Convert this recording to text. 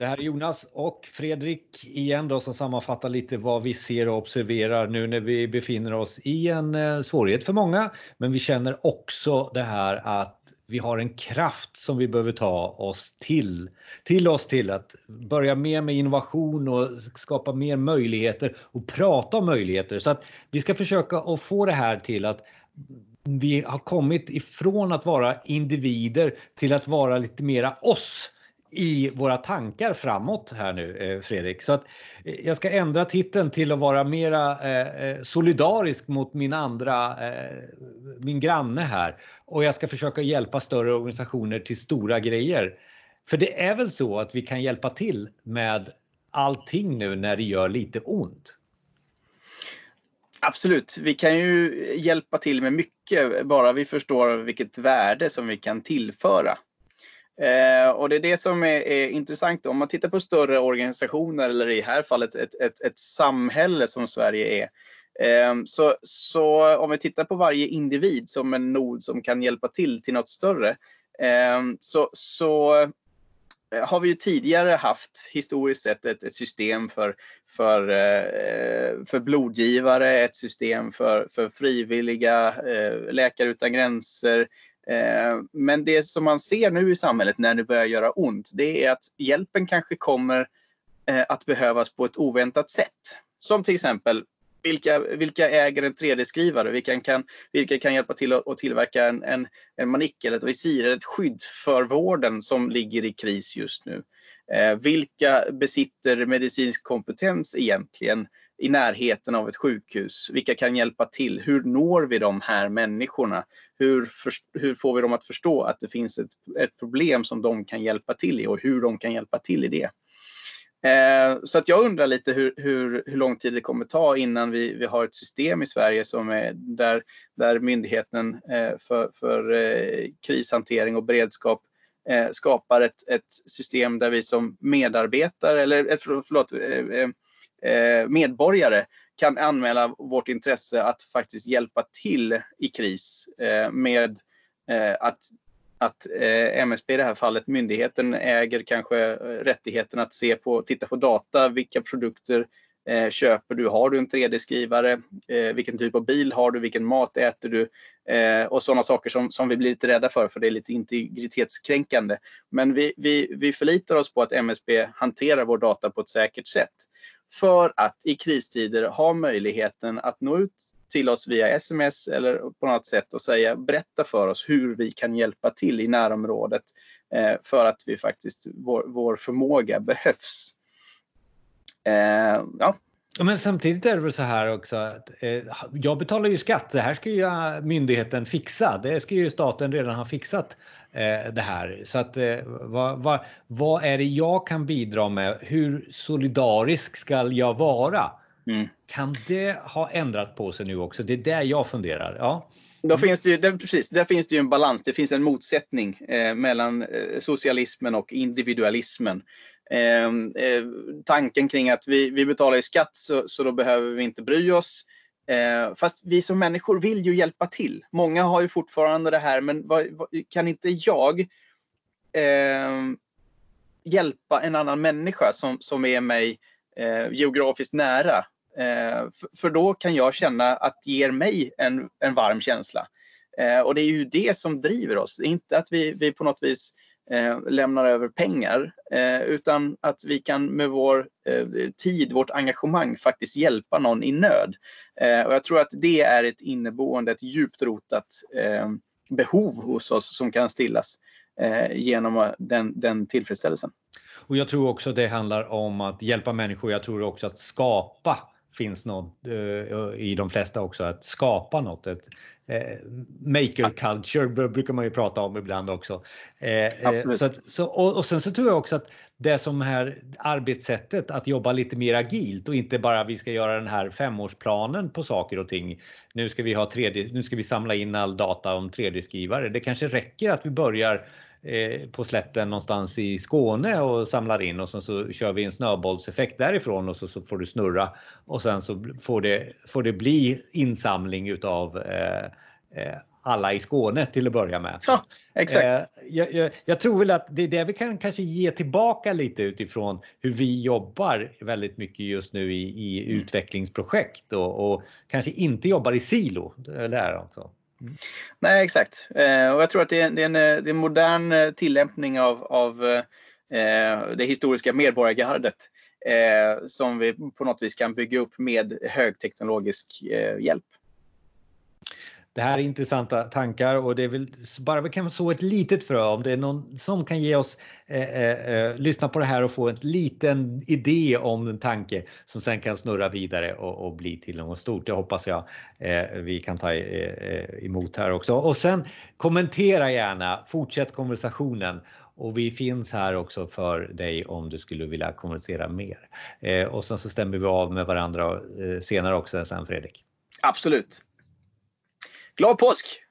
Det här är Jonas och Fredrik igen då som sammanfattar lite vad vi ser och observerar nu när vi befinner oss i en eh, svårighet för många. Men vi känner också det här att vi har en kraft som vi behöver ta oss till, till oss till att börja mer med innovation och skapa mer möjligheter och prata om möjligheter. Så att vi ska försöka att få det här till att vi har kommit ifrån att vara individer till att vara lite mera oss i våra tankar framåt här nu eh, Fredrik. Så att eh, jag ska ändra titeln till att vara mera eh, eh solidarisk mot min andra, min granne här. Och jag ska försöka hjälpa större organisationer till stora grejer. För det är väl så att vi kan hjälpa till med allting nu när det gör lite ont? Absolut, vi kan ju hjälpa till med mycket bara vi förstår vilket värde som vi kan tillföra. Eh, och det är det som är, är, intressant. Om man tittar på större organisationer eller i det här fallet ett, ett, ett samhälle som Sverige är. Eh, så, så om vi tittar på varje individ som en nod som kan hjälpa till till något större. Eh, så, så eh, har vi ju tidigare haft historiskt sett ett, ett system för, för, eh, för blodgivare, ett system för, för frivilliga, eh, Läkare utan gränser. Eh, men det som man ser nu i samhället när det börjar göra ont, det är att hjälpen kanske kommer eh, att behövas på ett oväntat sätt. Som till exempel vilka, vilka äger en 3D-skrivare? Vilka kan, vilka kan hjälpa till att, att tillverka en, en, en manik eller ett visir eller ett skydd för vården som ligger i kris just nu? Eh, vilka besitter medicinsk kompetens egentligen i närheten av ett sjukhus? Vilka kan hjälpa till? Hur når vi de här människorna? Hur, för, hur får vi dem att förstå att det finns ett, ett problem som de kan hjälpa till i och hur de kan hjälpa till i det? Eh, så att jag undrar lite hur, hur, hur lång tid det kommer ta innan vi, vi har ett system i Sverige som är där, där myndigheten eh, för, för eh, krishantering och beredskap eh, skapar ett, ett system där vi som medarbetare eller eh, förlåt, eh, Eh, medborgare kan anmäla vårt intresse att faktiskt hjälpa till i kris eh, med eh, att att eh, MSB i det här fallet, myndigheten äger kanske rättigheten att se på, titta på data, vilka produkter Eh, köper du? Har du en 3D-skrivare? Eh, vilken typ av bil har du? Vilken mat äter du? Eh, och sådana saker som, som vi blir lite rädda för, för det är lite integritetskränkande. Men vi, vi, vi förlitar oss på att MSB hanterar vår data på ett säkert sätt för att i kristider ha möjligheten att nå ut till oss via sms eller på något sätt och säga, berätta för oss hur vi kan hjälpa till i närområdet eh, för att vi faktiskt, vår, vår förmåga behövs. Eh, ja. Men samtidigt är det väl så här också att eh, jag betalar ju skatt. Det här ska ju myndigheten fixa. Det ska ju staten redan ha fixat eh, det här. Så att vad, vad, vad är det jag kan bidra med? Hur solidarisk ska jag vara? Mm. Kan det ha ändrat på sig nu också? Det är där jag funderar. Ja. Då finns det ju, där, precis, där finns det ju en balans. Det finns en motsättning eh, mellan eh, socialismen och individualismen. Ehm, eh, tanken kring att vi, vi betalar ju skatt så, så då behöver vi inte bry oss. Eh, fast vi som människor vill ju hjälpa till. Många har ju fortfarande det här, men vad, vad, kan inte jag eh, hjälpa en annan människa som, som är mig eh, geografiskt nära Eh, för då kan jag känna att det ger mig en, en varm känsla. Eh, och det är ju det som driver oss, inte att vi, vi på något vis eh, Eh, lämnar över pengar eh, utan att vi kan med vår eh, tid, vårt engagemang faktiskt hjälpa någon i nöd. Och jag tror att det är ett inneboende, ett djupt rotat behov hos oss som kan stillas genom den, den tillfredsställelsen. Och jag tror också det handlar om att hjälpa människor. Jag tror också att skapa finns något eh, i de flesta också, att skapa något. Ett, eh, maker culture brukar man ju prata om ibland också. Eh, så att, så, och, och, sen så tror jag också att det som här arbetssättet att jobba lite mer agilt och inte bara vi ska göra den här femårsplanen på saker och ting. Nu ska vi ha 3D, nu ska vi samla in all data om 3D-skrivare. Det kanske räcker att vi börjar på slätten någonstans i Skåne och samlar in och sen så kör vi en snöbollseffekt därifrån och så, så får du snurra och sen så får det, får det bli insamling utav eh, eh, alla i Skåne till att börja med. Ja, exakt. Eh, jag, jag, jag, tror väl att det är det vi kan kanske ge tillbaka lite utifrån hur vi jobbar väldigt mycket just nu i, i mm. utvecklingsprojekt och, och, kanske inte jobbar i silo. Där alltså. Mm. Nej, exakt. Eh, och jag tror att det är, det är, en, det är en eh, modern eh, tillämpning av, av eh, eh, det historiska medborgargardet eh, som vi på något vis kan bygga upp med högteknologisk eh, hjälp. Det här är intressanta tankar och det är väl bara vi kan så ett litet frö om det är någon som kan ge oss eh, eh, eh, lyssna på det här och få en liten idé om en tanke som sen kan snurra vidare och, och bli till något stort. Det hoppas jag eh, vi kan ta eh, eh, emot här också. Och sen kommentera gärna, fortsätt konversationen och vi finns här också för dig om du skulle vilja konversera mer. Eh, och sen så stämmer vi av med varandra eh, senare också sen Fredrik. Absolut. Glad påsk!